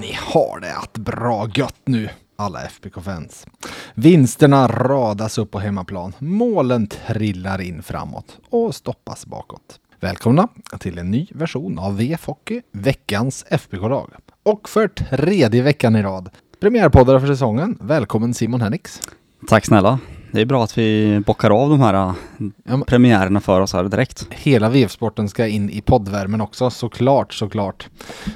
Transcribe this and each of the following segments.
Ni har det att bra gött nu, alla FBK-fans. Vinsterna radas upp på hemmaplan, målen trillar in framåt och stoppas bakåt. Välkomna till en ny version av VF Hockey, veckans FBK-lag. Och för tredje veckan i rad, premiärpoddare för säsongen. Välkommen Simon Hennix. Tack snälla. Det är bra att vi bockar av de här äh, Ja, premiärerna för oss här direkt. Hela VF-sporten ska in i poddvärmen också, såklart, såklart.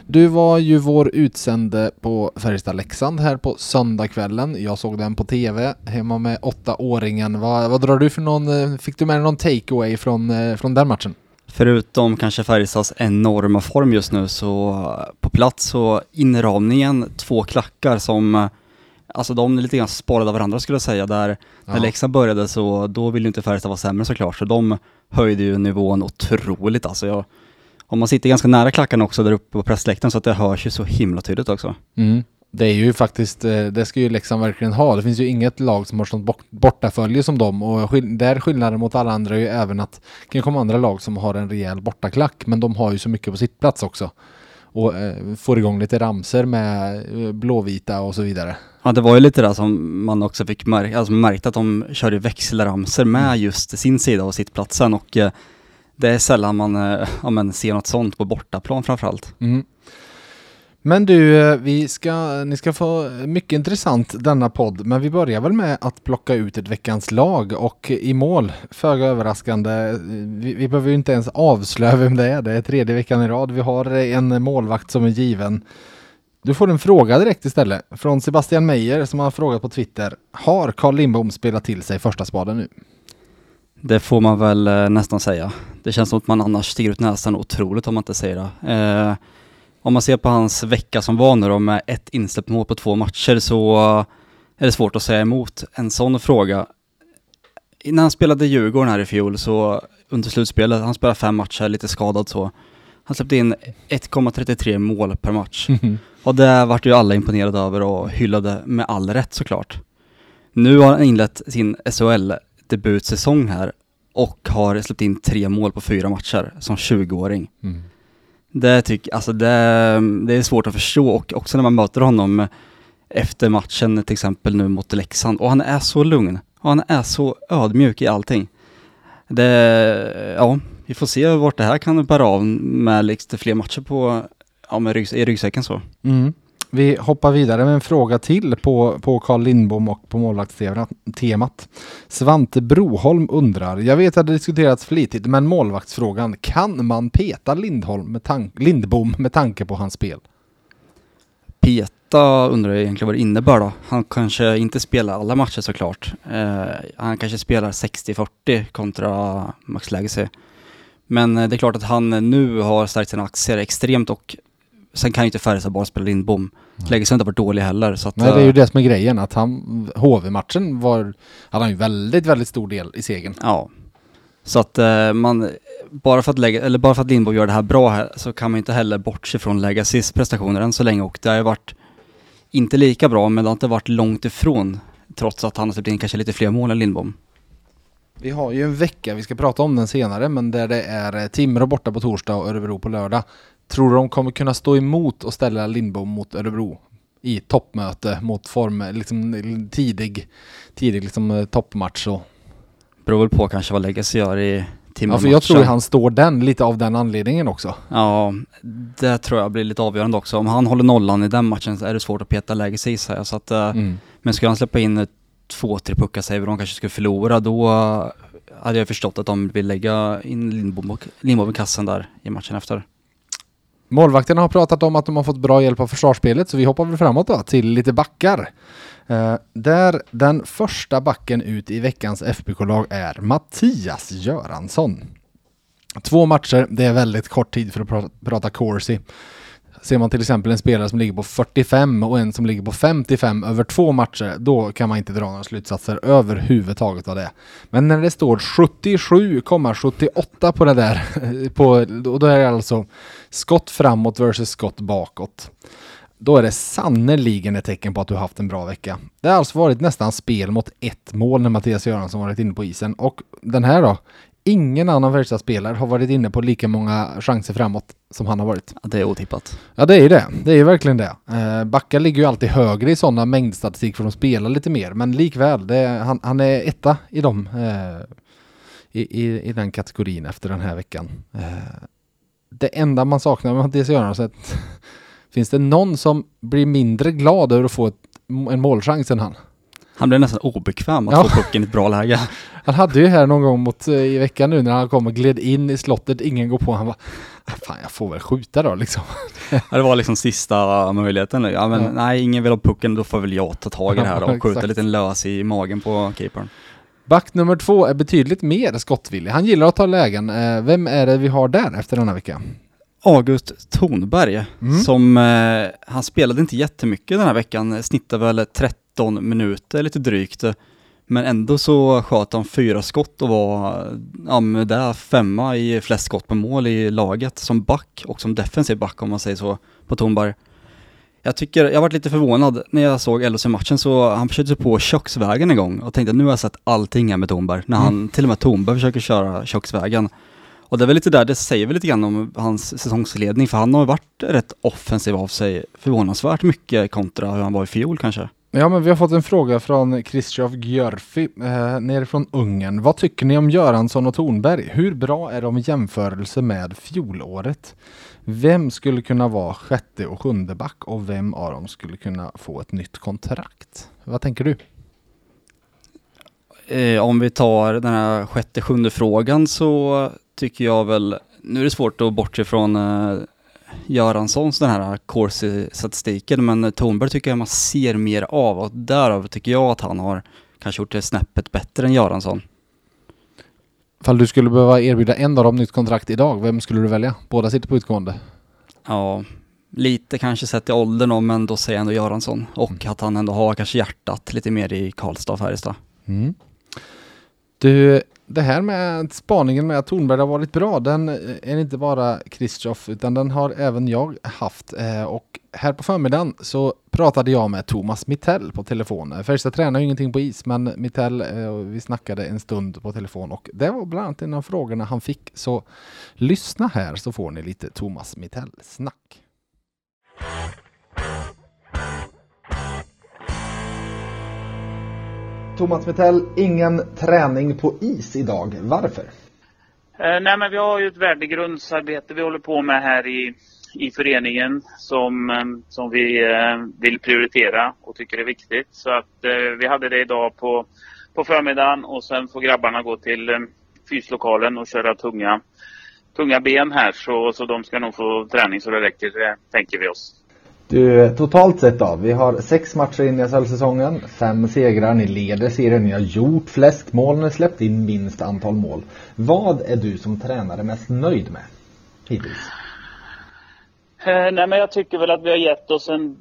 Du var ju vår utsände på Färjestad-Leksand här på söndagskvällen. Jag såg den på TV hemma med åttaåringen. Vad, vad drar du för någon, eh, fick du med dig någon takeaway från, eh, från den matchen? Förutom kanske Färjestads enorma form just nu så äh, på plats så inramningen, två klackar som Alltså de är lite grann sparade av varandra skulle jag säga. Där när Ja. Leksand började så då ville ju inte Färjestad vara sämre såklart. Så de höjde ju nivån otroligt alltså. Jag, och man sitter ganska nära klackarna också där uppe på pressläktaren så att det hörs ju så himla tydligt också. Mm. Det är ju faktiskt, eh, det ska ju Leksand verkligen ha. Det finns ju inget lag som har sånt bort- bortafölje som dem och skill- där skillnaden mot alla andra är ju även att det kan komma andra lag som har en rejäl bortaklack men de har ju så mycket på sitt plats också. Och eh, får igång lite ramser med eh, blåvita och så vidare. Ja det var ju lite där som man också fick märka, alltså märkte att de körde växelramser med just sin sida och sittplatsen och eh, det är sällan man eh, ja, men ser något sånt på bortaplan framförallt. Mm. Men du, eh, vi ska, ni ska få mycket intressant denna podd, men vi börjar väl med att plocka ut ett veckans lag och i mål, föga överraskande, vi, vi behöver ju inte ens avslöja vem det är, det är tredje veckan i rad, vi har en målvakt som är given. Du får en fråga direkt istället från Sebastian Meyer som har frågat på Twitter. Har Carl Lindbom spelat till sig första spaden nu? Det får man väl eh, nästan säga. Det känns som att man annars stiger ut näsan otroligt om man inte säger det. Eh, om man ser på hans vecka som var nu då med ett insläppt mål på två matcher så eh, är det svårt att säga emot en sån fråga. När han spelade Djurgården här i fjol så under slutspelet, han spelade fem matcher, lite skadad så. Han släppte in 1,33 mål per match. Och det vart ju alla imponerade över och hyllade med all rätt såklart. Nu har han inlett sin SHL-debutsäsong här och har släppt in tre mål på fyra matcher som 20-åring. Mm. Det, tycker, alltså det, det är svårt att förstå och också när man möter honom efter matchen till exempel nu mot Leksand och han är så lugn och han är så ödmjuk i allting. Det, ja, vi får se vart det här kan bära av med liksom fler matcher på, ja, med ryggs, i ryggsäcken så. Mm. Vi hoppar vidare med en fråga till på, på Carl Lindbom och på målvaktstemat. Svante Broholm undrar, jag vet att det diskuterats flitigt, men målvaktsfrågan, kan man peta Lindholm med tank, Lindbom med tanke på hans spel? Peta undrar jag egentligen vad det innebär då. Han kanske inte spelar alla matcher såklart. Eh, han kanske spelar 60-40 kontra Max Legacy. Men eh, det är klart att han nu har stärkt sina aktier extremt och sen kan ju inte Färjestad bara spela Lindbom. Legacy har inte varit dålig heller så att, Nej, det är ju eh, det som är grejen, att han, HV-matchen var, hade han ju väldigt, väldigt stor del i segern. Ja. Så att eh, man, bara för att, lägga, eller bara för att Lindbom gör det här bra här så kan man inte heller bortse från Legacys prestationer än så länge och det har ju varit inte lika bra men det har inte varit långt ifrån trots att han har släppt in kanske lite fler mål än Lindbom. Vi har ju en vecka, vi ska prata om den senare, men där det är eh, Timrå borta på torsdag och Örebro på lördag. Tror du de kommer kunna stå emot och ställa Lindbom mot Örebro i toppmöte mot form, liksom tidig, tidig liksom eh, toppmatch och Beror väl på kanske vad Legacy gör i timmar Ja, för jag tror han står den lite av den anledningen också. Ja, det tror jag blir lite avgörande också. Om han håller nollan i den matchen så är det svårt att peta Legacy gissar jag. Så att, eh, Mm. Men skulle han släppa in eh, två, tre puckar säger vi, de kanske skulle förlora, då hade jag förstått att de vill lägga in Lindbom, Lindbom i kassen där i matchen efter. Målvakterna har pratat om att de har fått bra hjälp av försvarsspelet, så vi hoppar väl framåt då till lite backar. Eh, där den första backen ut i veckans FBK-lag är Mattias Göransson. Två matcher, det är väldigt kort tid för att pra- prata Corsi. Ser man till exempel en spelare som ligger på 45 och en som ligger på 55 över två matcher, då kan man inte dra några slutsatser överhuvudtaget av det. Men när det står 77,78 på det där, på, och då är det alltså skott framåt versus skott bakåt. Då är det sannerligen ett tecken på att du har haft en bra vecka. Det har alltså varit nästan spel mot ett mål när Mattias Göransson varit inne på isen. Och den här då? Ingen annan värsta spelare har varit inne på lika många chanser framåt som han har varit. Det är otippat. Ja det är ju det. Det är ju verkligen det. Eh, Backa ligger ju alltid högre i sådana mängdstatistik för de spelar lite mer. Men likväl, det han, han är etta i dem. Eh, i, i, I den kategorin efter den här veckan. Eh, det enda man saknar med Mattias Göransson Finns det någon som blir mindre glad över att få ett, en målchans än han? Han blev nästan obekväm att ja. få pucken i ett bra läge. Han hade ju här någon gång mot, eh, i veckan nu när han kom och gled in i slottet, ingen går på, han var Fan jag får väl skjuta då liksom. Ja, det var liksom sista möjligheten. Ja, men ja. nej, ingen vill ha pucken, då får väl jag ta tag i det här då och skjuta lite lös i magen på keepern. Back nummer två är betydligt mer skottvillig. Han gillar att ta lägen. Eh, vem är det vi har där efter denna vecka? August Tornberg, mm. som, eh, han spelade inte jättemycket den här veckan, snittade väl 13 minuter lite drygt. Men ändå så sköt han fyra skott och var, ja med det femma i flest skott på mål i laget som back och som defensiv back om man säger så, på Tornberg. Jag tycker, jag varit lite förvånad när jag såg LHC-matchen så han försökte på köksvägen en gång och tänkte nu har jag sett allting här med Tornberg. När han, mm. till och med Tornberg försöker köra köksvägen. Och det är väl lite där, det säger väl lite grann om hans säsongsledning, för han har varit rätt offensiv av sig förvånansvärt mycket kontra hur han var i fjol kanske. Ja, men vi har fått en fråga från Kristjof Gjörfi eh, nerifrån Ungern. Vad tycker ni om Göransson och Tornberg? Hur bra är de i jämförelse med fjolåret? Vem skulle kunna vara sjätte och sjunde back och vem av dem skulle kunna få ett nytt kontrakt? Vad tänker du? Eh, om vi tar den här sjätte, sjunde frågan så tycker jag väl, nu är det svårt att bortse från eh, Göranssons den här corsi-statistiken, men Tornberg tycker jag man ser mer av och därav tycker jag att han har kanske gjort det snäppet bättre än Göransson. Fall du skulle behöva erbjuda en av dem nytt kontrakt idag, vem skulle du välja? Båda sitter på utgående. Ja, lite kanske sett i åldern då, men då säger jag ändå Göransson. Och mm. att han ändå har kanske hjärtat lite mer i Karlstad och Färjestad. Mm. Du, det här med spaningen med att Tornberg har varit bra, den är inte bara Kristoff utan den har även jag haft. Eh, och här på förmiddagen så pratade jag med Thomas Mittell på telefon. Eh, Färjestad tränar ju ingenting på is, men Mittell, eh, vi snackade en stund på telefon och det var bland annat en av frågorna han fick. Så lyssna här så får ni lite Thomas Mittell-snack. Thomas Mittell, ingen träning på is idag. Varför? Eh, nej, men vi har ju ett värdegrundsarbete vi håller på med här i, i föreningen som, eh, som vi eh, vill prioritera och tycker är viktigt. Så att eh, vi hade det idag på, på förmiddagen och sen får grabbarna gå till eh, fyslokalen och köra tunga, tunga ben här. Så, så de ska nog få träning så det räcker, det tänker vi oss. Du, totalt sett då. Vi har sex matcher in i SHL-säsongen. Fem segrar. Ni leder serien. Ni har gjort flest mål. Ni har släppt in minst antal mål. Vad är du som tränare mest nöjd med hittills? Eh, nej, men jag tycker väl att vi har gett oss en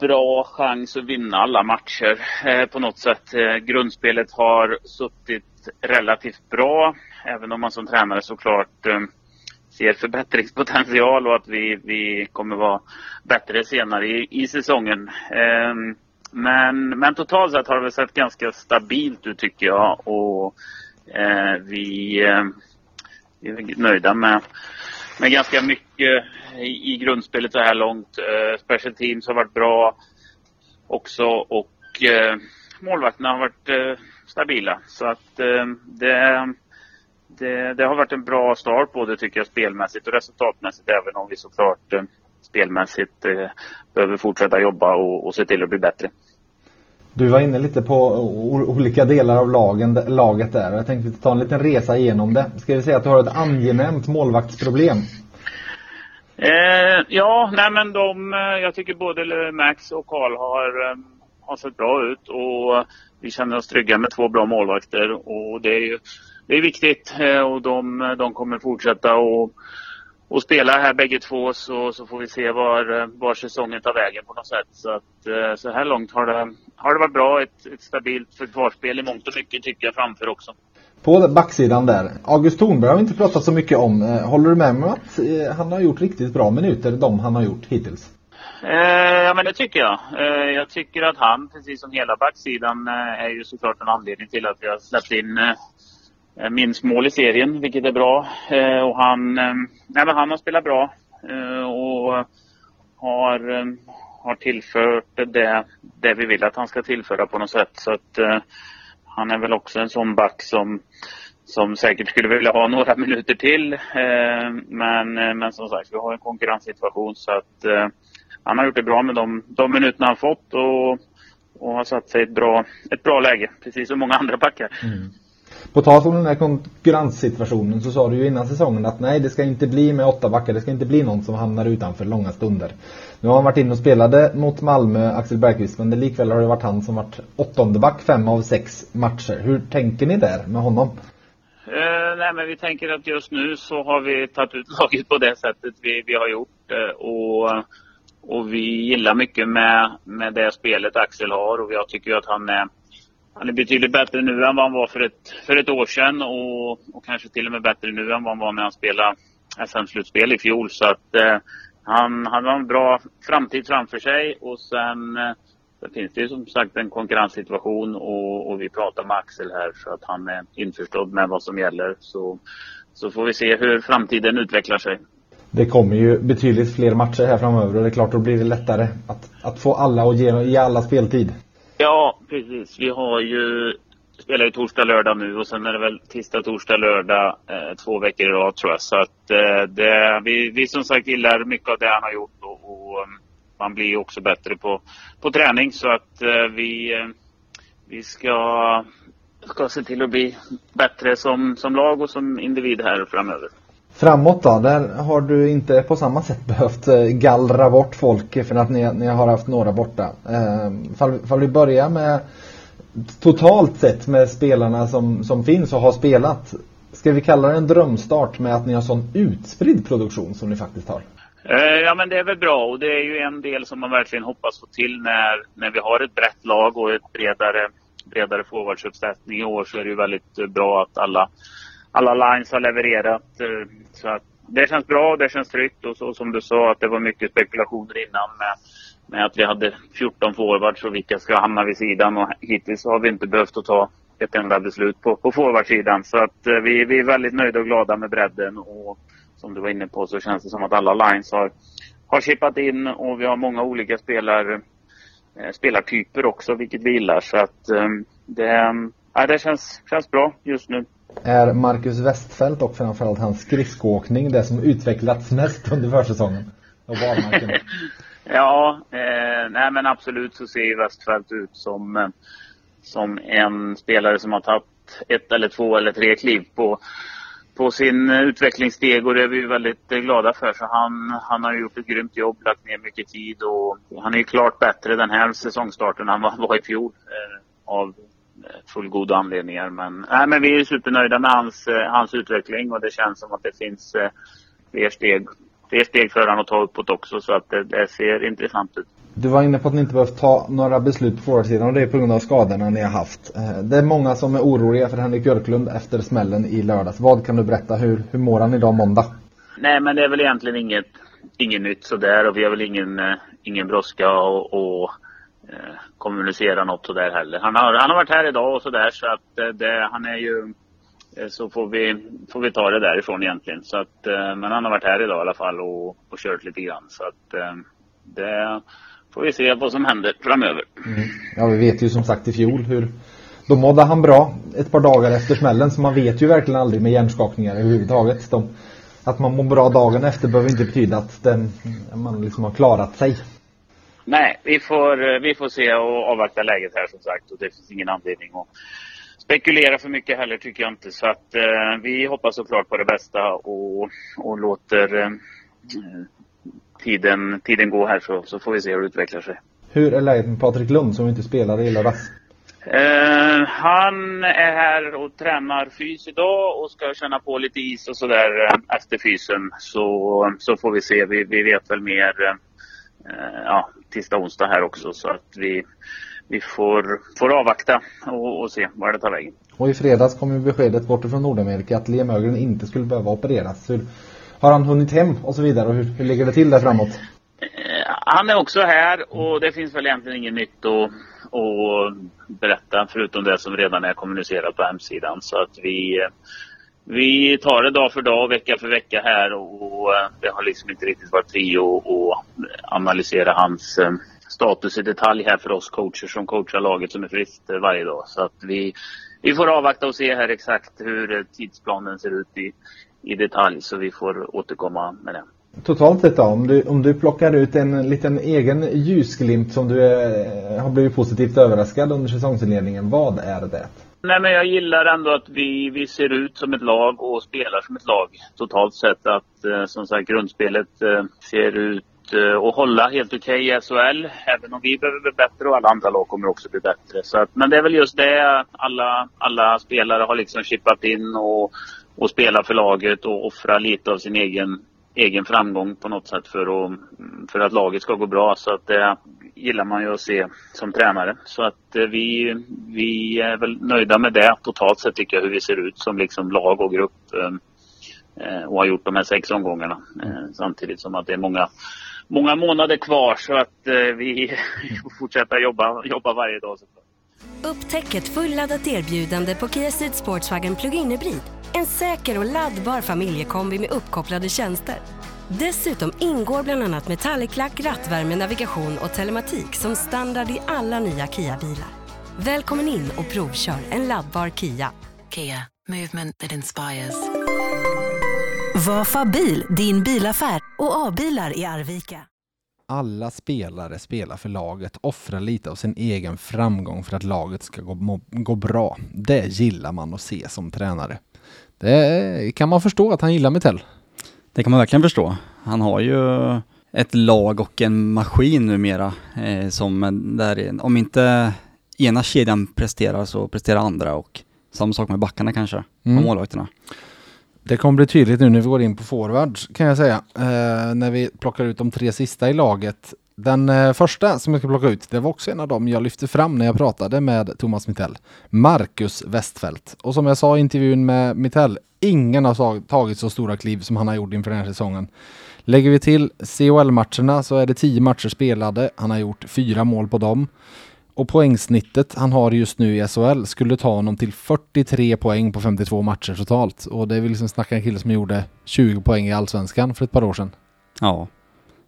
bra chans att vinna alla matcher eh, på något sätt. Eh, grundspelet har suttit relativt bra, även om man som tränare såklart eh, ser förbättringspotential och att vi, vi kommer vara bättre senare i, i säsongen. Eh, men, men totalt sett har det sett ganska stabilt ut tycker jag och eh, vi, eh, vi är nöjda med, med ganska mycket i, i grundspelet så här långt. Eh, special teams har varit bra också och eh, målvakterna har varit eh, stabila. Så att det det, det, har varit en bra start både tycker jag spelmässigt och resultatmässigt även om vi såklart eh, spelmässigt eh, behöver fortsätta jobba och, och se till att bli bättre. Du var inne lite på olika delar av lagen, laget där. Jag tänkte ta en liten resa igenom det. Ska vi säga att du har ett angenämt målvaktsproblem? Eh, ja, nej men de, eh, jag tycker både Max och Karl har, har sett bra ut och vi känner oss trygga med två bra målvakter och det är ju det är viktigt eh, och de, de kommer fortsätta och, och spelar här bägge två så, så får vi se var, var säsongen tar vägen på något sätt. Så att eh, så här långt har det, har det varit bra. Ett, ett stabilt försvarsspel i mångt och mycket tycker jag framför också. På backsidan där, August Thornberg har vi inte pratat så mycket om. Eh, håller du med mig att eh, han har gjort riktigt bra minuter, de han har gjort hittills? Eh, ja men det tycker jag. Eh, jag tycker att han, precis som hela backsidan, eh, är ju såklart en anledning till att vi har släppt in eh, Eh, minst mål i serien, vilket är bra. Eh, och han, eh, nej, men han har spelat bra och har, har tillfört det, det vi vill att han ska tillföra på något sätt. Så att han är väl också en sån back som som säkert skulle vilja ha några minuter till. men, men som sagt, vi har en konkurrenssituation så att han har gjort det bra med de, de minuterna han fått och, och har satt sig i ett bra, ett bra läge, precis som många andra backar. Mm. På tal om den här konkurrenssituationen så sa du ju innan säsongen att nej det ska inte bli med åtta backar, det ska inte bli någon som hamnar utanför långa stunder. Nu har han varit inne och spelade mot Malmö, Axel Bergqvist, men det likväl har det varit han som varit åttonde back fem av sex matcher. Hur tänker ni där med honom? Uh, nej men vi tänker att just nu så har vi tagit ut laget på det sättet vi, vi har gjort. Eh, och och vi gillar mycket med, med det spelet Axel har och jag tycker att han är, han är betydligt bättre nu än vad han var för ett, för ett år sedan och, och kanske till och med bättre nu än vad han var när han spelade SM-slutspel i fjol. Så att eh, han, han har en bra framtid framför sig och sen eh, det finns det ju som sagt en konkurrenssituation och, och, vi pratar med Axel här så att han är införstådd med vad som gäller. Så, så får vi se hur framtiden utvecklar sig det kommer ju betydligt fler matcher här framöver och det är klart då blir det lättare att, att få alla och ge, ge alla speltid. Ja, precis. Vi har ju spelar ju torsdag, lördag nu och sen är det väl tisdag, torsdag, lördag eh, två veckor i rad tror jag. Så att eh, det, vi, vi som sagt gillar mycket av det han har gjort och, och eh, man blir ju också bättre på, på träning så att eh, vi, eh, vi ska, ska se till att bli bättre som, som lag och som individ här framöver. Framåt då, där har du inte på samma sätt behövt eh, gallra bort folk för att ni, ni har haft några borta. Eh, fall, fall vi börjar med totalt sett med spelarna som, som finns och har spelat. Ska vi kalla det en drömstart med att ni har sån utspridd produktion som ni faktiskt har? Eh, ja men det är väl bra och det är ju en del som man verkligen hoppas få till när, när vi har ett brett lag och ett bredare, bredare forwardsuppsättning i år så är det ju väldigt eh, bra att alla alla lines har levererat. Eh, så att det känns bra och det känns tryggt. Och så som du sa att det var mycket spekulationer innan med, med att vi hade 14 forwards och vilka ska hamna vid sidan. Och hittills har vi inte behövt att ta ett enda beslut på, på forwardsidan. Så att eh, vi, vi är väldigt nöjda och glada med bredden. Och som du var inne på så känns det som att alla lines har, har chippat in och vi har många olika spelar, eh, spelartyper också, vilket vi gillar. Så att eh, det, ja, det känns, känns bra just nu är Marcus Westfält och framförallt hans skridskoåkning det som utvecklats mest under försäsongen? Och ja, eh, nej men absolut så ser ju Westfält ut som, eh, som en spelare som har tagit ett eller två eller tre kliv på, på sin utvecklingssteg och det är vi väldigt glada för. Så han, han har gjort ett grymt jobb, lagt ner mycket tid och han är ju klart bättre den här säsongstarten än vad han var i fjol. Eh, av fullgoda anledningar. Men, nej, men vi är supernöjda med hans, eh, hans utveckling och det känns som att det finns eh, fler steg, fler steg för honom att ta uppåt också så att det, det ser intressant ut. Du var inne på att ni inte behövt ta några beslut på forwardsidan och det är på grund av skadorna ni har haft. Eh, det är många som är oroliga för Henrik Björklund efter smällen i lördags. Vad kan du berätta? Hur, hur mår han idag måndag? Nej men det är väl egentligen inget, inget nytt sådär och vi har väl ingen, ingen brådska och, och Eh, kommunicera något sådär heller. Han har, han har varit här idag och sådär så att eh, det, han är ju eh, så får vi, får vi ta det därifrån egentligen. Så att, eh, men han har varit här idag i alla fall och, och kört lite grann. Så att det får vi se vad som händer framöver. Mm. Ja, vi vet ju som sagt i fjol hur då mådde han bra ett par dagar efter smällen så man vet ju verkligen aldrig med hjärnskakningar överhuvudtaget. De, att man mår bra dagen efter behöver inte betyda att den, man liksom har klarat sig. Nej, vi får, eh, vi får se och avvakta läget här som sagt. Och det finns ingen anledning att spekulera för mycket heller tycker jag inte. Så att eh, vi hoppas såklart på det bästa och, och låter eh, tiden, tiden gå här så, så får vi se hur det utvecklar sig. Hur är läget med Patrik Lund som inte spelade i lördags? Eh, han är här och tränar fys idag och ska känna på lite is och sådär eh, efter fysen. Så, så får vi se. Vi, vi vet väl mer eh, ja, tisdag, onsdag här också. Så att vi, vi får, får avvakta och, och se var det tar vägen. Och i fredags kom ju beskedet bortifrån Nordamerika att Liam Ögren inte skulle behöva opereras. Hur, har han hunnit hem och så vidare och hur, hur ligger det till där framåt? Eh, han är också här och det finns väl egentligen inget nytt att, att berätta förutom det som redan är kommunicerat på hemsidan. Så att vi, vi tar det dag för dag, vecka för vecka här och eh, det har liksom inte riktigt varit prio att analysera hans eh, status i detalj här för oss coacher som coachar laget som är friskt varje dag. Så att vi, vi får avvakta och se här exakt hur tidsplanen ser ut i, i detalj så vi får återkomma med det. Totalt sett då, om du, om du plockar ut en liten egen ljusglimt som du är, har blivit positivt överraskad under säsongsinledningen, vad är det? Nej men jag gillar ändå att vi, vi ser ut som ett lag och spelar som ett lag totalt sett. Att eh, som sagt grundspelet eh, ser ut och eh, hålla helt okej okay i SHL. Även om vi behöver bli bättre och alla andra lag kommer också bli bättre. Så att, men det är väl just det alla, alla spelare har liksom chippat in och, och spelar för laget och offrar lite av sin egen egen framgång på något sätt för att, för att laget ska gå bra. Så att det gillar man ju att se som tränare. Så att eh, vi, vi är väl nöjda med det totalt sett tycker jag hur vi ser ut som liksom lag och grupp. Och har gjort de här sex omgångarna. Samtidigt som att det är många, många månader kvar så att vi får fortsätta jobba, jobba varje dag. Upptäck ett fulladdat erbjudande på Kia Ceed Sportswagen Plug-in Hybrid en säker och laddbar familjekombi med uppkopplade tjänster. Dessutom ingår bland annat metallic-lack, rattvärme, navigation och telematik som standard i alla nya Kia-bilar. Välkommen in och provkör en laddbar Kia. Kia, movement that inspires. Vafa bil, din bilaffär och A-bilar i Arvika. Alla spelare spelar för laget, offrar lite av sin egen framgång för att laget ska gå, gå bra. Det gillar man att se som tränare. Det kan man förstå att han gillar Metell. Det kan man verkligen förstå. Han har ju ett lag och en maskin numera eh, som där, om inte ena kedjan presterar så presterar andra och samma sak med backarna kanske, mm. och målvakterna. Det kommer bli tydligt nu när vi går in på forwards kan jag säga. Eh, när vi plockar ut de tre sista i laget den eh, första som jag ska plocka ut, det var också en av dem jag lyfte fram när jag pratade med Thomas Mittell. Marcus Westfält. Och som jag sa i intervjun med Mittell, ingen har tagit så stora kliv som han har gjort inför den här säsongen. Lägger vi till CHL-matcherna så är det tio matcher spelade. Han har gjort fyra mål på dem. Och poängsnittet han har just nu i SHL skulle ta honom till 43 poäng på 52 matcher totalt. Och det är väl liksom snacka en kille som gjorde 20 poäng i Allsvenskan för ett par år sedan. Ja,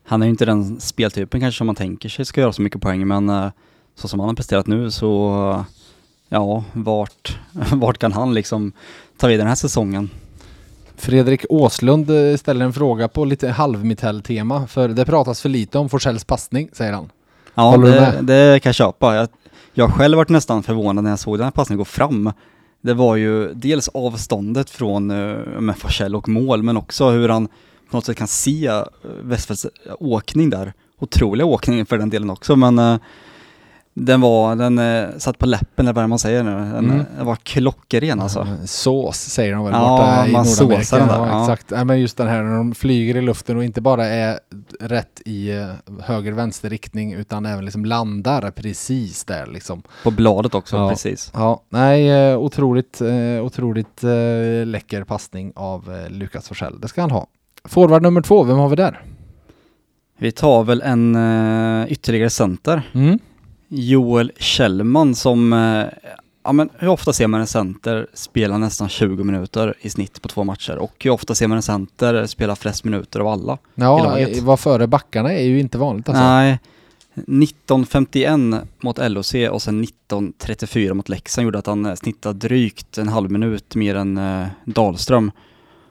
han är ju inte den speltypen kanske som man tänker sig ska göra så mycket poäng, men uh, så som han har presterat nu så, ja, vart, vart kan han liksom ta vid den här säsongen? Fredrik Åslund eh, ställer en fråga på lite halvmitell-tema, för det pratas för lite om Forsells passning, säger han. Ja, det, det, kan jag köpa. Jag, jag själv varit nästan förvånad när jag såg den här passningen gå fram. Det var ju dels avståndet från med Forsell och mål, men också hur han på något sätt kan se eh, Westfeldts åkning där. Otroliga åkning för den delen också, men uh, den var, den uh, satt på läppen eller vad man säger nu. Den, mm. den var klockren alltså. Sås säger de väl ja, borta i man Nordamerika. Den där, ja, exakt. Ja, men just den här när de flyger i luften och inte bara är rätt i höger-vänster riktning utan även liksom landar precis där liksom. På bladet också, ja. precis. Ja, nej, otroligt, otroligt läcker passning av Lukas Forsell. Det ska han ha. Forward nummer två, vem har vi där? Vi tar väl en ytterligare center. Mm. Joel Kjellman som, uh, ja men hur ofta ser man en center spela nästan 20 minuter i snitt på två matcher och hur ofta ser man en center spela flest minuter av alla Ja, vad före backarna är ju inte vanligt alltså. Nej. 19.51 mot LOC och sen 19.34 mot Leksand gjorde att han snittade drygt en halv minut mer än uh, Dahlström.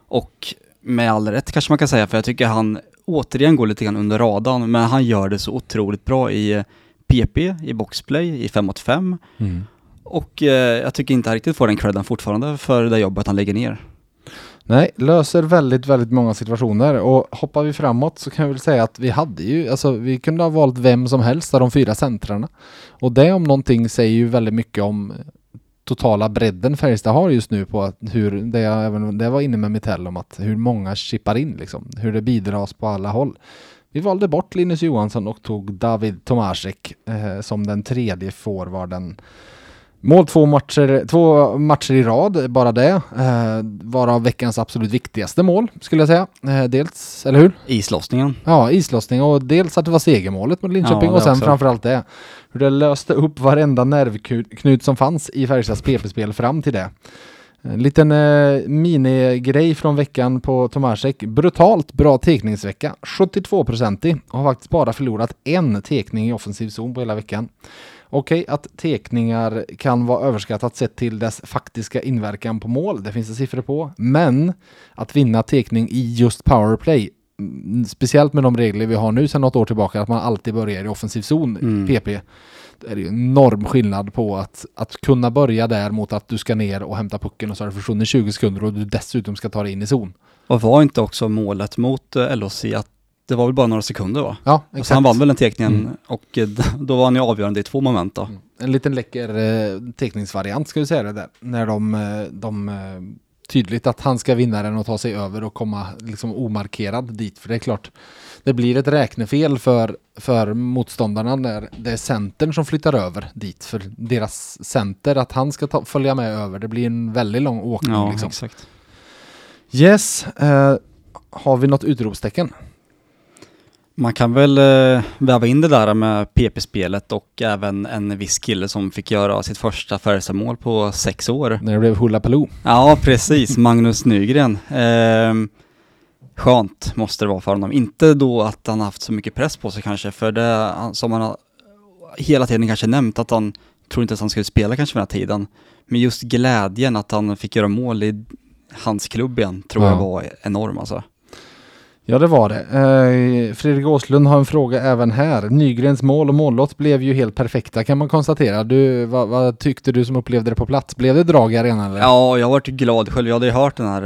Och med all rätt kanske man kan säga, för jag tycker han återigen går lite grann under radarn, men han gör det så otroligt bra i PP, i boxplay, i 5 mot 5. Mm. Och eh, jag tycker inte han riktigt får den credden fortfarande för det jobbet han lägger ner. Nej, löser väldigt, väldigt många situationer och hoppar vi framåt så kan vi väl säga att vi hade ju, alltså vi kunde ha valt vem som helst av de fyra centrarna. Och det om någonting säger ju väldigt mycket om totala bredden Färjestad har just nu på att hur, det jag även det var inne med Mitell om att hur många chippar in liksom, hur det bidras på alla håll. Vi valde bort Linus Johansson och tog David Tomasek eh, som den tredje forwarden Mål två matcher, två matcher i rad, bara det. Eh, varav veckans absolut viktigaste mål, skulle jag säga. Eh, dels, eller hur? Islossningen. Ja, islossning och dels att det var segermålet mot Linköping Ja, och sen också. framförallt det. Hur det löste upp varenda nervknut som fanns i Färjestads PP-spel fram till det. En liten eh, minigrej från veckan på Tomasek. Brutalt bra tekningsvecka. 72-procentig och har faktiskt bara förlorat en tekning i offensiv zon på hela veckan. Okej, att tekningar kan vara överskattat sett till dess faktiska inverkan på mål, det finns det siffror på. Men att vinna tekning i just powerplay, mm, speciellt med de regler vi har nu sedan något år tillbaka, att man alltid börjar i offensiv zon, Mm. PP. Det är ju en enorm skillnad på att, att kunna börja där mot att du ska ner och hämta pucken och så har det försvunnit 20 sekunder och du dessutom ska ta dig in i zon. Och var inte också målet mot eh, LHC att det var väl bara några sekunder va? Ja, Så han vann väl den tekningen Mm. och eh, då var han ju avgörande i två moment då. Mm. En liten läcker eh, teckningsvariant ska vi säga det där. När de, eh, de tydligt att han ska vinna den och ta sig över och komma liksom omarkerad dit. För det är klart, det blir ett räknefel för, för motståndarna när det är centern som flyttar över dit. För deras center, att han ska ta, följa med över, det blir en väldigt lång åkning. Ja, liksom. exakt. Yes, eh, har vi något utropstecken? Man kan väl eh, väva in det där med PP-spelet och även en viss kille som fick göra sitt första Färjestad-mål på sex år. När det blev Hula Paloo. Ja, precis. Magnus Nygren. Ehm, skönt måste det vara för honom. Inte då att han haft så mycket press på sig kanske, för det som han har hela tiden kanske nämnt att han tror inte att han skulle spela kanske den här tiden. Men just glädjen att han fick göra mål i hans klubb igen tror Ja. jag var enorm alltså. Ja, det var det. Eh, Fredrik Åslund har en fråga även här. Nygrens mål och mållott blev ju helt perfekta kan man konstatera. Du, vad, vad tyckte du som upplevde det på plats? Blev det drag i arenan eller? Ja, jag varit glad själv. Jag hade ju hört den här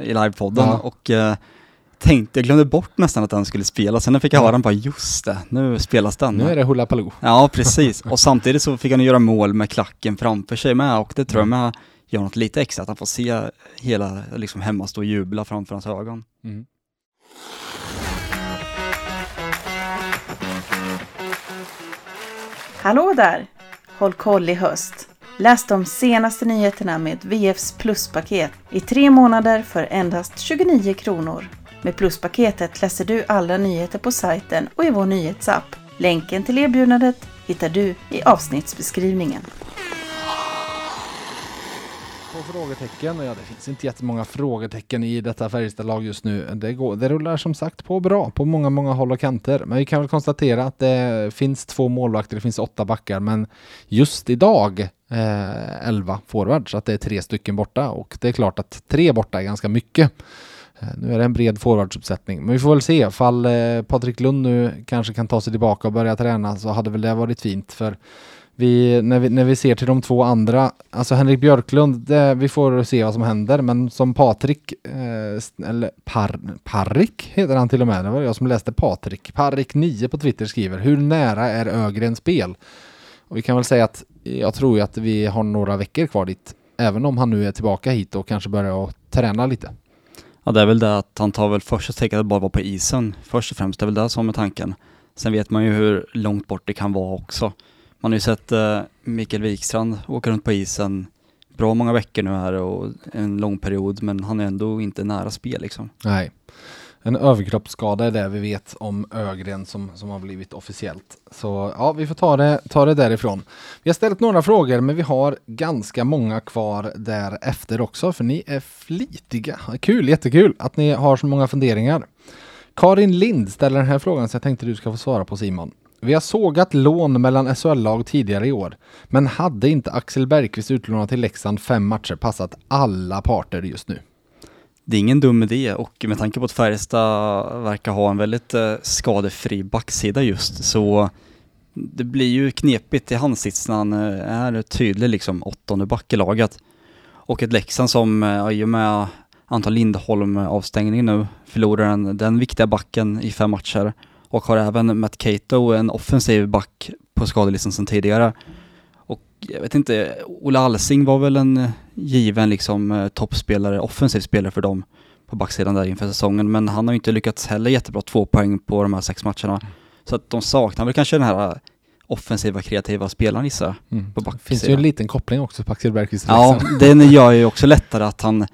eh, i livepodden Ja. och eh, tänkte, jag glömde bort nästan att den skulle spelas. Sen när jag fick höra den bara, just det, nu spelas den. Nu är det Hula Paloo. Ja, precis. Och samtidigt så fick han göra mål med klacken framför sig med och det tror jag med gör något lite extra, att han får se hela liksom hemma stå och jubla framför hans ögon. Mm. Hallå där! Håll koll i höst. Läs de senaste nyheterna med VFs pluspaket i tre månader för endast 29 kronor. Med pluspaketet läser du alla nyheter på sajten och i vår nyhetsapp. Länken till erbjudandet hittar du i avsnittsbeskrivningen. På frågetecken. Ja, det finns inte jättemånga frågetecken i detta Färjestad-lag just nu. Det, går, det rullar som sagt på bra på många, många håll och kanter. Men vi kan väl konstatera att det finns två målvakter, det finns åtta backar, men just idag eh, 11 forwards, så att det är tre stycken borta. Och det är klart att tre borta är ganska mycket. Eh, nu är det en bred forwardsuppsättning, men vi får väl se. Fall eh, Patrik Lund nu kanske kan ta sig tillbaka och börja träna så hade väl det varit fint. För vi, när, vi, när vi ser till de två andra, alltså Henrik Björklund, det, vi får se vad som händer, men som Patrik, eh, eller Par, Parrik heter han till och med, det var jag som läste Patrik, Parrik 9 på Twitter skriver, hur nära är Ögren spel? Och vi kan väl säga att jag tror ju att vi har några veckor kvar dit, även om han nu är tillbaka hit och kanske börjar träna lite. Ja, det är väl det att han tar väl första steget att bara vara på isen. Först och främst, det är väl det som är tanken. Sen vet man ju hur långt bort det kan vara också. Man har ju sett eh, Mikael Wikstrand åka runt på isen bra många veckor nu här och en lång period, men han är ändå inte nära spel liksom. Nej. En överkroppsskada är det vi vet om Ögren som, som har blivit officiellt. Så ja, vi får ta det, ta det därifrån. Vi har ställt några frågor men vi har ganska många kvar därefter också för ni är flitiga. Kul, jättekul att ni har så många funderingar. Karin Lind ställer den här frågan så jag tänkte du ska få svara på Simon. Vi har sågat lån mellan SHL-lag tidigare i år, men hade inte Axel Bergqvist utlånat till Leksand fem matcher passat alla parter just nu? Det är ingen dum idé och med tanke på att Färjestad verkar ha en väldigt eh, skadefri backsida just så det blir ju knepigt i hans sits när han eh, är tydlig liksom åttonde back i laget. Och ett Leksand som eh, i och med antal Lindholm-avstängning nu. Förlorar den, den viktiga backen i fem matcher och har även Matt Cato, en offensiv back på skadelistan sedan tidigare. Jag vet inte, Ola Alsing var väl en given liksom eh, toppspelare, offensiv spelare för dem på backsidan där inför säsongen, men han har ju inte lyckats heller jättebra, två poäng på de här sex matcherna. Så att de saknar väl kanske den här offensiva, kreativa spelaren gissar Mm. på Det backsidan. finns ju en liten koppling också på Axel Bergqvist. Ja, den gör ju också lättare att han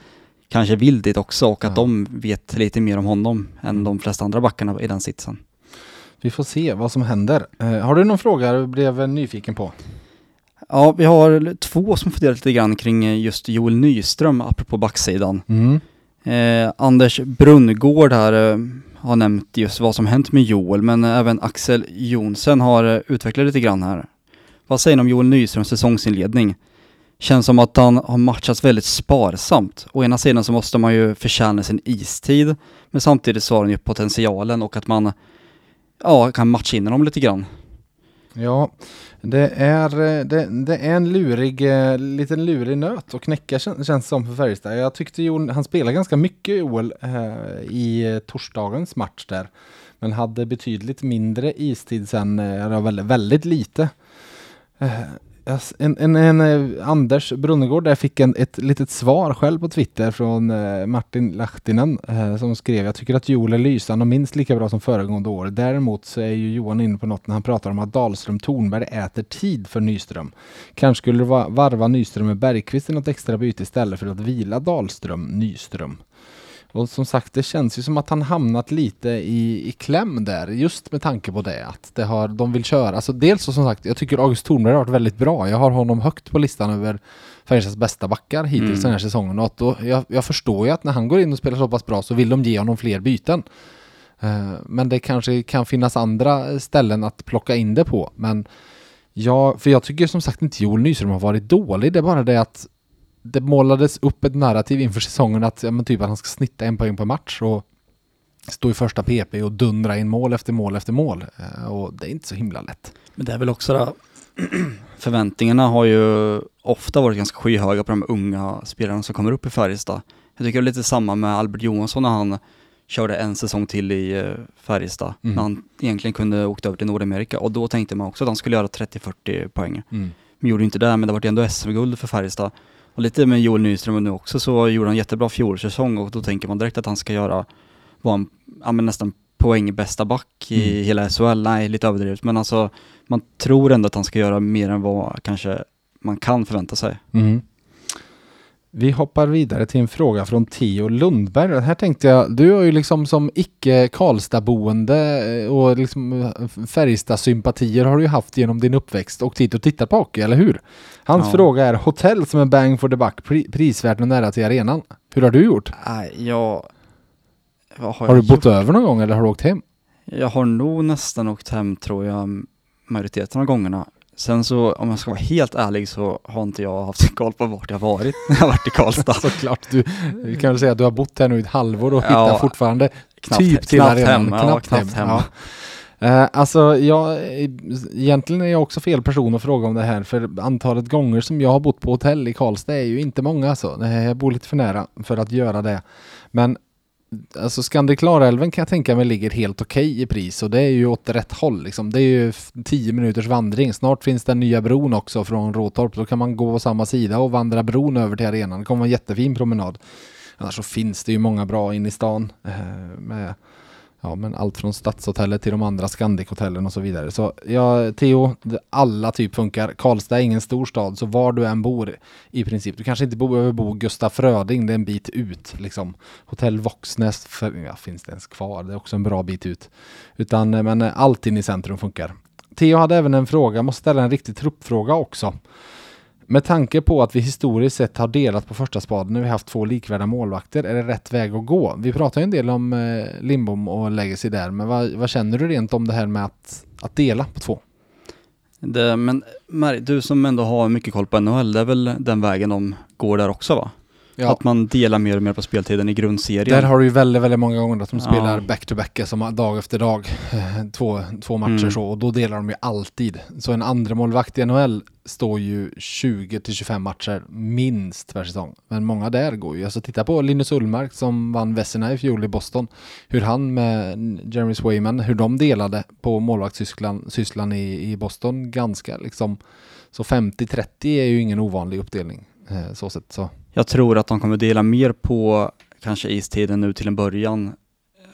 kanske vill dit också och att Ja. de vet lite mer om honom än de flesta andra backarna i den sitsen. Vi får se vad som händer. Eh, har du någon fråga du blev nyfiken på? Ja, vi har två som funderar lite grann kring just Joel Nyström apropå backsidan. Mm. Eh, Anders Brunngård här eh, har nämnt just vad som hänt med Joel, men även Axel Jonsen har eh, utvecklat lite grann här. Vad säger ni om Joel Nyströms säsongsinledning? Känns som att han har matchats väldigt sparsamt. Å ena sidan så måste man ju förtjäna sin istid, men samtidigt så har han ju potentialen och att man ja, kan matcha in honom lite grann. Ja, det är, eh, det, det är en lurig, eh, liten lurig nöt att knäcka kän, känns det som för Färjestad. Jag tyckte Jon, han spelade ganska mycket Joel eh, i eh, torsdagens match där. Men hade betydligt mindre istid sen, eller väldigt, väldigt lite. Eh, en, en, en, eh, Anders Brunnegård där fick en, ett litet svar själv på Twitter från eh, Martin Lahtinen eh, som skrev Jag tycker att Joel är lysande och minst lika bra som föregående år. Däremot så är ju Johan inne på något när han pratar om att Dahlström Tornberg äter tid för Nyström. Kanske skulle det va- varva Nyström med Bergqvist i något extra byte istället för att vila Dahlström Nyström. Och som sagt, det känns ju som att han hamnat lite i, i kläm där, just med tanke på det. Att det har, de vill köra. Alltså dels så som sagt, jag tycker August Thornberg har varit väldigt bra. Jag har honom högt på listan över Färjestads bästa backar hittills Mm. den här säsongen. Och att då, jag, jag förstår ju att när han går in och spelar så pass bra så vill de ge honom fler byten. Eh, men det kanske kan finnas andra ställen att plocka in det på. Men ja, för jag tycker som sagt inte Joel Nyström har varit dålig. Det är bara det att det målades upp ett narrativ inför säsongen att, ja, men typ att han ska snitta en poäng per match och stå i första PP och dundra in mål efter mål efter mål. Eh, Och det är inte så himla lätt. Men det är väl också det, förväntningarna har ju ofta varit ganska skyhöga på de unga spelarna som kommer upp i Färjestad. Jag tycker det är lite samma med Albert Johansson när han körde en säsong till i eh, Färjestad. Mm. När han egentligen kunde åkt över till Nordamerika och då tänkte man också att han skulle göra 30-40 poäng. Mm. Men gjorde inte det, men det var ändå SM-guld för Färjestad. Och lite med Joel Nyström nu också så gjorde han jättebra fjolsäsong och då tänker man direkt att han ska göra, vara en, ja men nästan poängbästa back i Mm. hela SHL. Nej, lite överdrivet, men alltså man tror ändå att han ska göra mer än vad kanske man kan förvänta sig. Mm. Vi hoppar vidare till en fråga från Theo Lundberg. Här tänkte jag, du har ju liksom som icke Karlstadboende eh, och liksom eh, Färjestad-sympatier har du ju haft genom din uppväxt och hit och tittat på hockey, eller hur? Hans Ja. fråga är hotell som är bang for the buck, pri- prisvärt och nära till arenan. Hur har du gjort? Jag... Vad har, Har du jag bott gjort? över någon gång eller har du åkt hem? Jag har nog nästan åkt hem tror jag majoriteten av gångerna. Sen så om jag ska vara helt ärlig så har inte jag haft koll på vart jag varit när jag varit i Karlstad. Såklart, du, vi kan väl säga att du har bott här nu i ett halvår och Ja, hittar fortfarande knappt- typ till knappt arenan. hem, ja, knappt hem. Ja. Eh, alltså, jag, egentligen är jag också fel person att fråga om det här, för antalet gånger som jag har bott på hotell i Karlstad är ju inte många alltså. Eh, Jag bor lite för nära för att göra det. Men alltså Scandic Klarälven kan jag tänka mig ligger helt okej i pris och det är ju åt rätt håll liksom. Det är ju tio minuters vandring. Snart finns den nya bron också från Råtorp. Då kan man gå på samma sida och vandra bron över till arenan. Det kommer vara en jättefin promenad. Annars så finns det ju många bra in i stan eh, med ja, men allt från Stadshotellet till de andra Scandic-hotellen och så vidare. Så ja, Theo, alla typ funkar. Karlstad är ingen stor stad, så var du än bor i princip. Du kanske inte behöver bo Gustaf Fröding, det är en bit ut liksom. Hotell Voxnäs, för, ja, finns det ens kvar? Det är också en bra bit ut. Utan, eh, men eh, allt in i centrum funkar. Theo hade även en fråga, måste ställa en riktig truppfråga också. Med tanke på att vi historiskt sett har delat på första spaden när vi haft två likvärda målvakter, är det rätt väg att gå? Vi pratar ju en del om eh, Lindbom och Legacy där, men vad, vad känner du rent om det här med att, att dela på två? Det, men Mary, du som ändå har mycket koll på NHL, det är väl den vägen de går där också va? Ja. Att man delar mer och mer på speltiden i grundserien. Där har du ju väldigt, väldigt många gånger att de Ja. spelar back-to-back, som dag efter dag. Två, två matcher Mm. så, och då delar de ju alltid. Så en andra målvakt i NHL står ju 20-25 matcher minst per säsong. Men många där går ju. Alltså titta på Linus Ullmark som vann Vesina i fjol i Boston. Hur han med Jeremy Swayman, hur de delade på målvaktssysslan sysslan i, i Boston ganska liksom. Så 50-30 är ju ingen ovanlig uppdelning. Eh, så sätt. så. Jag tror att de kommer dela mer på kanske istiden nu till en början.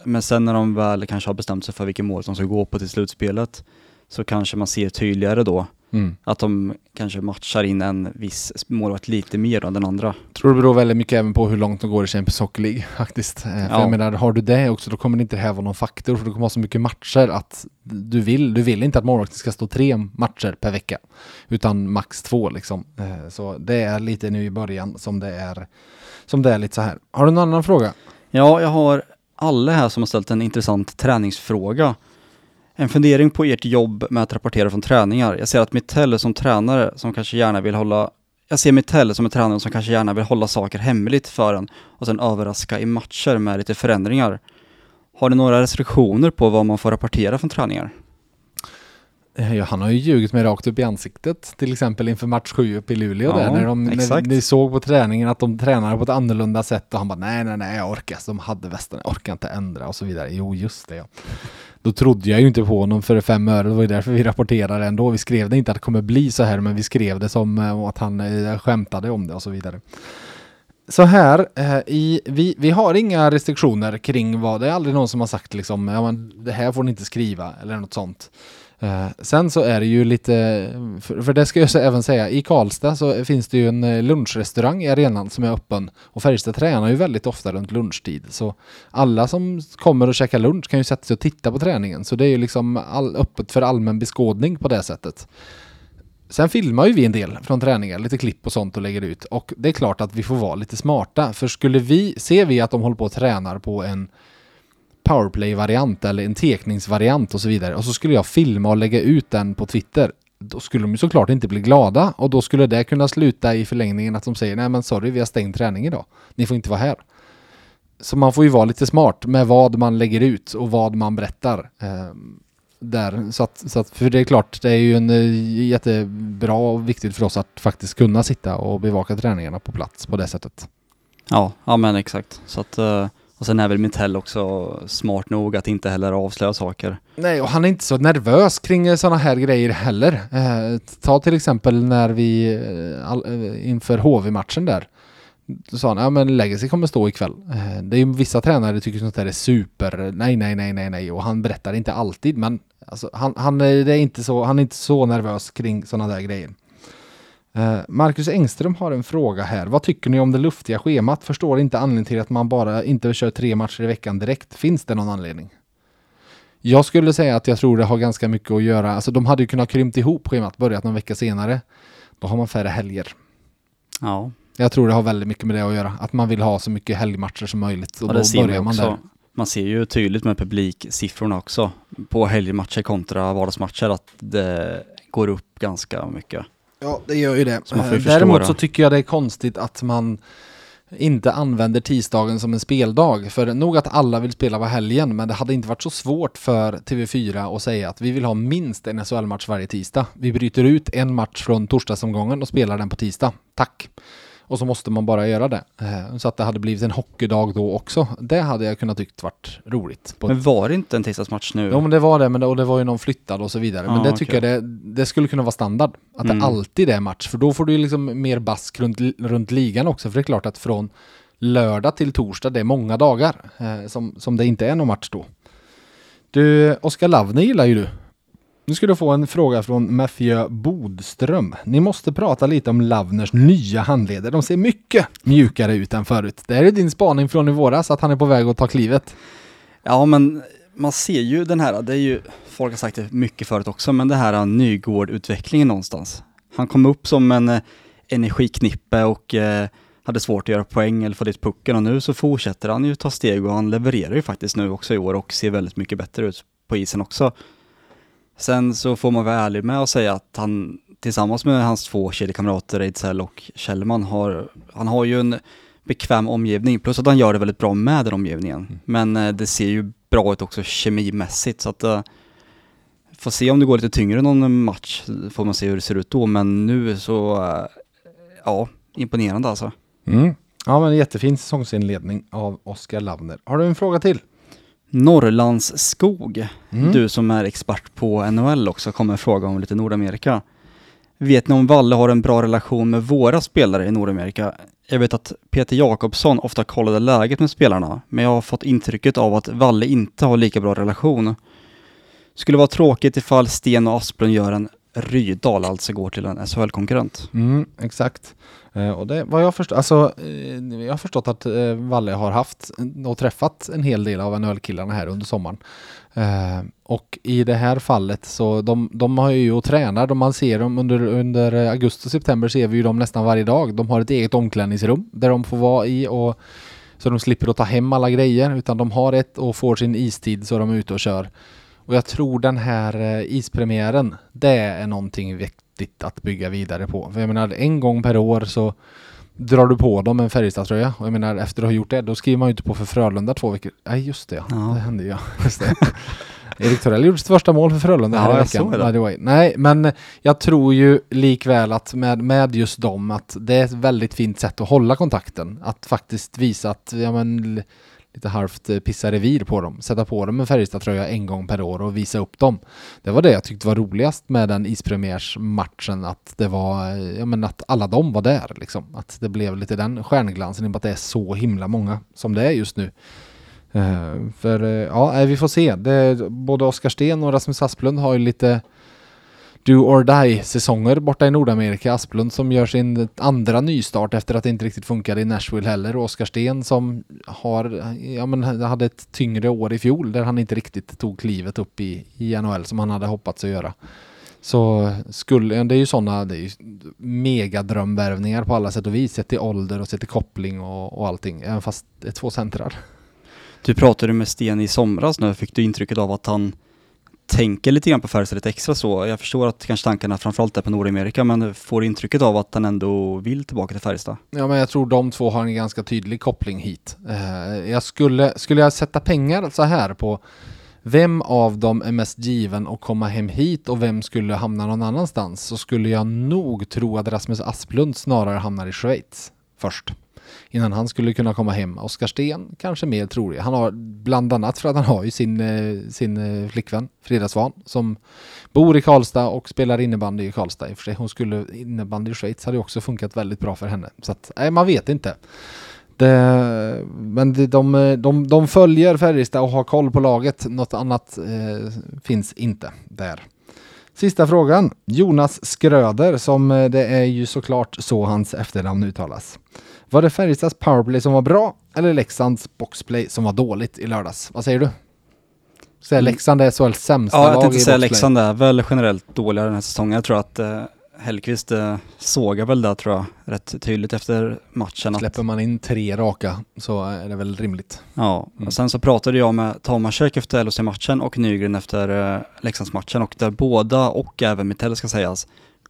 Men sen när de väl kanske har bestämt sig för vilken mål de ska gå på till slutspelet så kanske man ser tydligare då Mm. att de kanske matchar in en viss målvakt lite mer än den andra. tror det beror väldigt mycket även på hur långt de går i Champions Hockey League faktiskt. Eh, För Ja. jag menar, har du det också då kommer det inte här vara någon faktor för du kommer ha så mycket matcher att du vill, du vill inte att målvakten ska stå tre matcher per vecka utan max två liksom. Eh, Så det är lite nu i början som det är som det är lite så här. Har du någon annan fråga? Ja, jag har alla här som har ställt en intressant träningsfråga. En fundering på ert jobb med att rapportera från träningar. Jag ser att Mittell som tränare som kanske gärna vill hålla jag ser Mittell som en tränare som kanske gärna vill hålla saker hemligt för en och sen överraska i matcher med lite förändringar. Har ni några restriktioner på vad man får rapportera från träningar? Eh, Ja, han har ju ljugit mig rakt upp i ansiktet, till exempel inför match 7 uppe i Luleå Ja, där, när, de, när ni såg på träningen att de tränade på ett annorlunda sätt och han bara nej, nej, nej, jag orkar, de hade västen, jag orkar inte ändra och så vidare. Jo, just det ja. Då trodde jag ju inte på honom för fem öre, det var ju därför vi rapporterade ändå. Vi skrev det inte att det kommer bli så här, men vi skrev det som eh, att han eh, skämtade om det och så vidare. Så här, i, vi, vi har inga restriktioner kring vad, det är aldrig någon som har sagt liksom, ja men det här får ni inte skriva eller något sånt. Eh, sen så är det ju lite, för, för det ska jag även säga, i Karlstad så finns det ju en eh, lunchrestaurang i arenan som är öppen och Färjestad tränar ju väldigt ofta runt lunchtid. Så alla som kommer och käkar lunch kan ju sätta sig och titta på träningen. Så det är ju liksom all, öppet för allmän beskådning på det sättet. Sen filmar ju vi en del från träningar, lite klipp och sånt och lägger ut. Och det är klart att vi får vara lite smarta. För skulle vi, ser vi att de håller på och tränar på en powerplay-variant eller en tekningsvariant och så vidare. Och så skulle jag filma och lägga ut den på Twitter. Då skulle de ju såklart inte bli glada och då skulle det kunna sluta i förlängningen att de säger nej men sorry vi har stängt träning idag. Ni får inte vara här. Så man får ju vara lite smart med vad man lägger ut och vad man berättar. Eh, där. Så att, så att, för det är klart, det är ju en eh, jättebra och viktigt för oss att faktiskt kunna sitta och bevaka träningarna på plats på det sättet. Ja, ja men exakt. Så att, eh, och sen är väl Mitell också smart nog att inte heller avslöja saker. Nej, och han är inte så nervös kring eh, sådana här grejer heller. Eh, ta till exempel när vi eh, all, eh, inför HV-matchen där. Då sa han, ja men Legacy kommer stå ikväll. Eh, det är ju vissa tränare tycker sånt där är super, nej, nej, nej, nej, nej. Och han berättar inte alltid, men alltså, han, han, är inte så, han är inte så nervös kring sådana där grejer. Eh, Marcus Engström har en fråga här. Vad tycker ni om det luftiga schemat? Förstår inte anledningen till att man bara inte kör tre matcher i veckan direkt. Finns det någon anledning? Jag skulle säga att jag tror det har ganska mycket att göra. Alltså de hade ju kunnat krympt ihop schemat, börjat någon vecka senare. Då har man färre helger. Ja, Jag tror det har väldigt mycket med det att göra. Att man vill ha så mycket helgmatcher som möjligt. Och och då börjar man där. Man ser ju tydligt med publiksiffrorna också på helgmatcher kontra vardagsmatcher att det går upp ganska mycket. Ja, det gör ju det. Så man får ju Eh, förstå Däremot så tycker jag det är konstigt att man inte använder tisdagen som en speldag. För nog att alla vill spela på helgen, men det hade inte varit så svårt för TV4 att säga att vi vill ha minst en SHL-match varje tisdag. Vi bryter ut en match från torsdagsomgången och spelar den på tisdag. Tack! Och så måste man bara göra det. Eh, Så att det hade blivit en hockeydag då också. Det hade jag kunnat tyckt varit roligt. Men var det inte en tisdagsmatch nu? Jo men det var det, men det, och det var ju någon flyttad och så vidare. Men Ja, det tycker okej. jag det, det skulle kunna vara standard. Att Mm. det alltid är match. För då får du ju liksom mer bask runt, runt ligan också. För det är klart att från lördag till torsdag, det är många dagar eh, som, som det inte är någon match då. Du, Oskar Lavne gillar ju du. Nu ska du få en fråga från Matthew Bodström. Ni måste prata lite om Lavners nya handleder. De ser mycket mjukare ut än förut. Det här är din spaning från i våras, att han är på väg att ta klivet. Ja men man ser ju den här, det är ju, folk har sagt det mycket förut också, men det här Nygård-utvecklingen någonstans. Han kom upp som en eh, energiknippe och eh, hade svårt att göra poäng eller få dit pucken och nu så fortsätter han ju ta steg och han levererar ju faktiskt nu också i år och ser väldigt mycket bättre ut på isen också. Sen så får man vara ärlig med att säga att han tillsammans med hans två kedjekamrater Ejdsell och Kjellman har, han har ju en bekväm omgivning. Plus att han gör det väldigt bra med den omgivningen. Mm. Men eh, det ser ju bra ut också kemimässigt så att eh, Får se om det går lite tyngre någon match, får man se hur det ser ut då. Men nu så, eh, ja, imponerande alltså. Mm. Ja men jättefin säsongsinledning av Oskar Lavner. Har du en fråga till? Norrlandsskog, Mm. du som är expert på NHL också, kommer fråga om lite Nordamerika. Vet ni om Valle har en bra relation med våra spelare i Nordamerika? Jag vet att Peter Jakobsson ofta kollade läget med spelarna, men jag har fått intrycket av att Valle inte har lika bra relation. Skulle vara tråkigt ifall Sten och Asplund gör en Rydal, alltså går till en SHL-konkurrent. Mm, exakt. Eh, och det vad jag först, alltså eh, jag har förstått att eh, Valle har haft och träffat en hel del av NHL-killarna här under sommaren. Och i det här fallet så de, de har ju och tränar, de man ser dem under, under augusti och september ser vi ju dem nästan varje dag. De har ett eget omklädningsrum där de får vara i och så de slipper att ta hem alla grejer utan de har ett och får sin istid så de är ute och kör. Och jag tror den här ispremiären, det är någonting viktigt att bygga vidare på. För jag menar, en gång per år så drar du på dem en Färjestadtröja. Och jag menar, efter att ha gjort det, då skriver man ju inte på för Frölunda två veckor. Nej, just det. Ja. Det hände ju. Just det. Erik Torell gjorde sitt första mål för Frölunda Ja, här i veckan. by the way. Nej, men jag tror ju likväl att med, med just dem att det är ett väldigt fint sätt att hålla kontakten. Att faktiskt visa att, ja men lite halvt eh, pissa revir på dem. Sätta på dem en Färjestad-tröja en gång per år och visa upp dem. Det var det jag tyckte var roligast med den ispremiärsmatchen. Att det var, eh, ja men att alla de var där liksom. Att det blev lite den stjärnglansen i och med att det är så himla många som det är just nu. Eh, för ja, vi får se. Det, både Oskar Sten och Rasmus Asplund har ju lite do or die säsonger borta i Nordamerika. Asplund som gör sin andra nystart efter att det inte riktigt funkade i Nashville heller. Och Oskar Sten som har, ja men hade ett tyngre år i fjol där han inte riktigt tog klivet upp i, i NHL som han hade hoppats att göra. Så skulle, det är ju sådana, det är ju megadrömvärvningar på alla sätt och vis. Sett till ålder och sett till koppling och, och allting. Även fast det är två centrar. Du pratade med Sten i somras nu, fick du intrycket av att han tänker lite grann på Färjestad lite extra så. Jag förstår att kanske tankarna framförallt är på Nordamerika, men får intrycket av att han ändå vill tillbaka till Färjestad. Ja, men jag tror de två har en ganska tydlig koppling hit. Eh, jag skulle, skulle jag sätta pengar så här på vem av dem är mest given att komma hem hit och vem skulle hamna någon annanstans så skulle jag nog tro att Rasmus Asplund snarare hamnar i Schweiz först. Innan han skulle kunna komma hem. Oskar Sten kanske mer trolig. Han har bland annat för att han har ju sin, eh, sin eh, flickvän Frida Svan som bor i Karlstad och spelar innebandy i Karlstad i och för sig. Hon skulle, innebandy i Schweiz hade ju också funkat väldigt bra för henne. Så att, nej man vet inte. Det, men de, de, de, de följer Färjestad och har koll på laget. Något annat eh, finns inte där. Sista frågan. Jonas Skröder, som eh, det är ju såklart så hans efternamn uttalas. Var det Färjestads powerplay som var bra eller Leksands boxplay som var dåligt i lördags? Vad säger du? Så Mm. Leksand är SHLs sämsta Ja, jag lag tänkte i säga boxplay. Leksand är väl generellt dåligare den här säsongen. Jag tror att eh, Hellkvist eh, sågar väl där tror jag rätt tydligt efter matchen. Att, Släpper man in tre raka så är det väl rimligt. ja, Mm. och sen så pratade jag med Tomasek efter LHC-matchen och Nygren efter eh, Leksandsmatchen och där båda och även Mitell ska sägas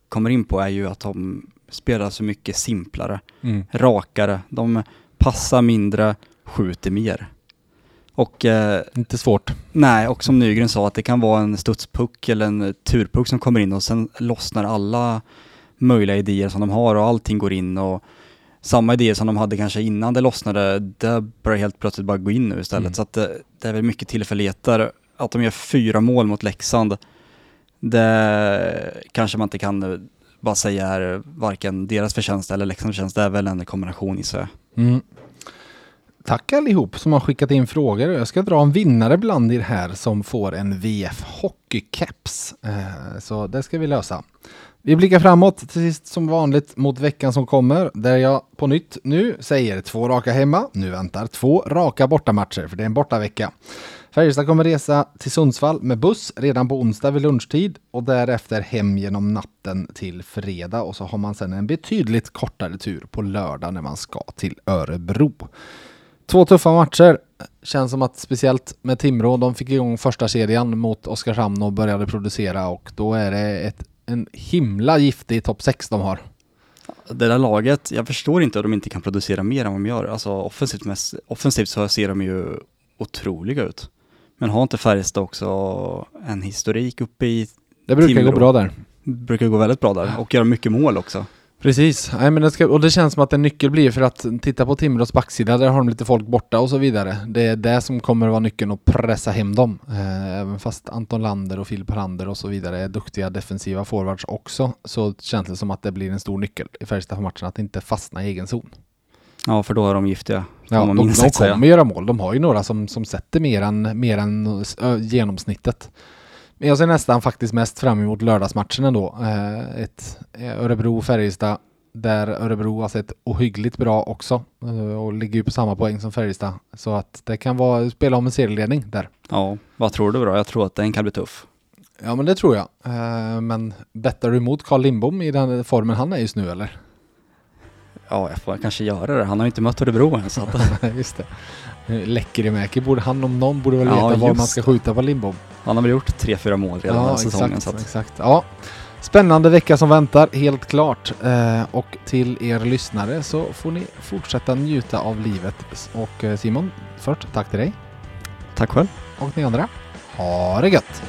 kommer in på är ju att de spelar så mycket simplare, Mm. rakare, de passar mindre, skjuter mer. Och eh, Inte svårt. Nej, och som Nygren sa att det kan vara en studspuck eller en turpuck som kommer in och sen lossnar alla möjliga idéer som de har och allting går in och samma idéer som de hade kanske innan det lossnade, det börjar helt plötsligt bara gå in nu istället. Mm. Så att det, det är väl mycket tillfälligheter. Att de gör fyra mål mot Leksand, det kanske man inte kan bara säga är varken deras förtjänst eller Leksands förtjänst. Det är väl en kombination gissar jag. Mm. Tack allihop som har skickat in frågor. Jag ska dra en vinnare bland er här som får en VF Hockeycaps. Eh, så det ska vi lösa. Vi blickar framåt till sist som vanligt mot veckan som kommer där jag på nytt nu säger två raka hemma. Nu väntar två raka bortamatcher för det är en bortavecka. Färjestad kommer resa till Sundsvall med buss redan på onsdag vid lunchtid och därefter hem genom natten till fredag och så har man sedan en betydligt kortare tur på lördag när man ska till Örebro. Två tuffa matcher. Känns som att speciellt med Timrå, de fick igång första serien mot Oskarshamn och började producera och då är det ett, en himla giftig topp 6 de har. det där laget, jag förstår inte att de inte kan producera mer än vad de gör. Alltså offensivt, mest, offensivt så ser de ju otroliga ut. Men har inte Färjestad också en historik uppe i, Det brukar Timrå. gå bra där. brukar gå väldigt bra där och göra mycket mål också. Precis, Nej, men det ska, och det känns som att en nyckel blir för att titta på Timrås backsida, där har de lite folk borta och så vidare. Det är det som kommer vara nyckeln att pressa hem dem. Eh, även fast Anton Lander och Filip Lander och så vidare är duktiga defensiva forwards också, så känns det som att det blir en stor nyckel i Färjestad för matchen, att inte fastna i egen zon. Ja, för då är de giftiga. Ja, de, de kommer göra mål. De har ju några som, som sätter mer än, mer än ö, genomsnittet. Jag ser nästan faktiskt mest fram emot lördagsmatchen ändå. Eh, ett eh, Örebro-Färjestad där Örebro har sett ohyggligt bra också eh, och ligger ju på samma poäng som Färjestad. Så att det kan vara spela om en serieledning där. Ja, vad tror du då? Jag tror att den kan bli tuff. Ja men det tror jag. Eh, men bettar du emot Carl Lindbom i den formen han är just nu eller? Ja, jag får kanske göra det. Han har ju inte mött Örebro än så att just det. Läckerimäki borde han om någon borde väl Ja, veta var just man ska skjuta på Lindbom. han har väl gjort tre, fyra mål redan den här säsongen. exakt, Så exakt. Ja. Spännande vecka som väntar, helt klart. Eh, och till er lyssnare så får ni fortsätta njuta av livet. Och eh, Simon, först tack till dig. tack själv. Och ni andra, ha det gött!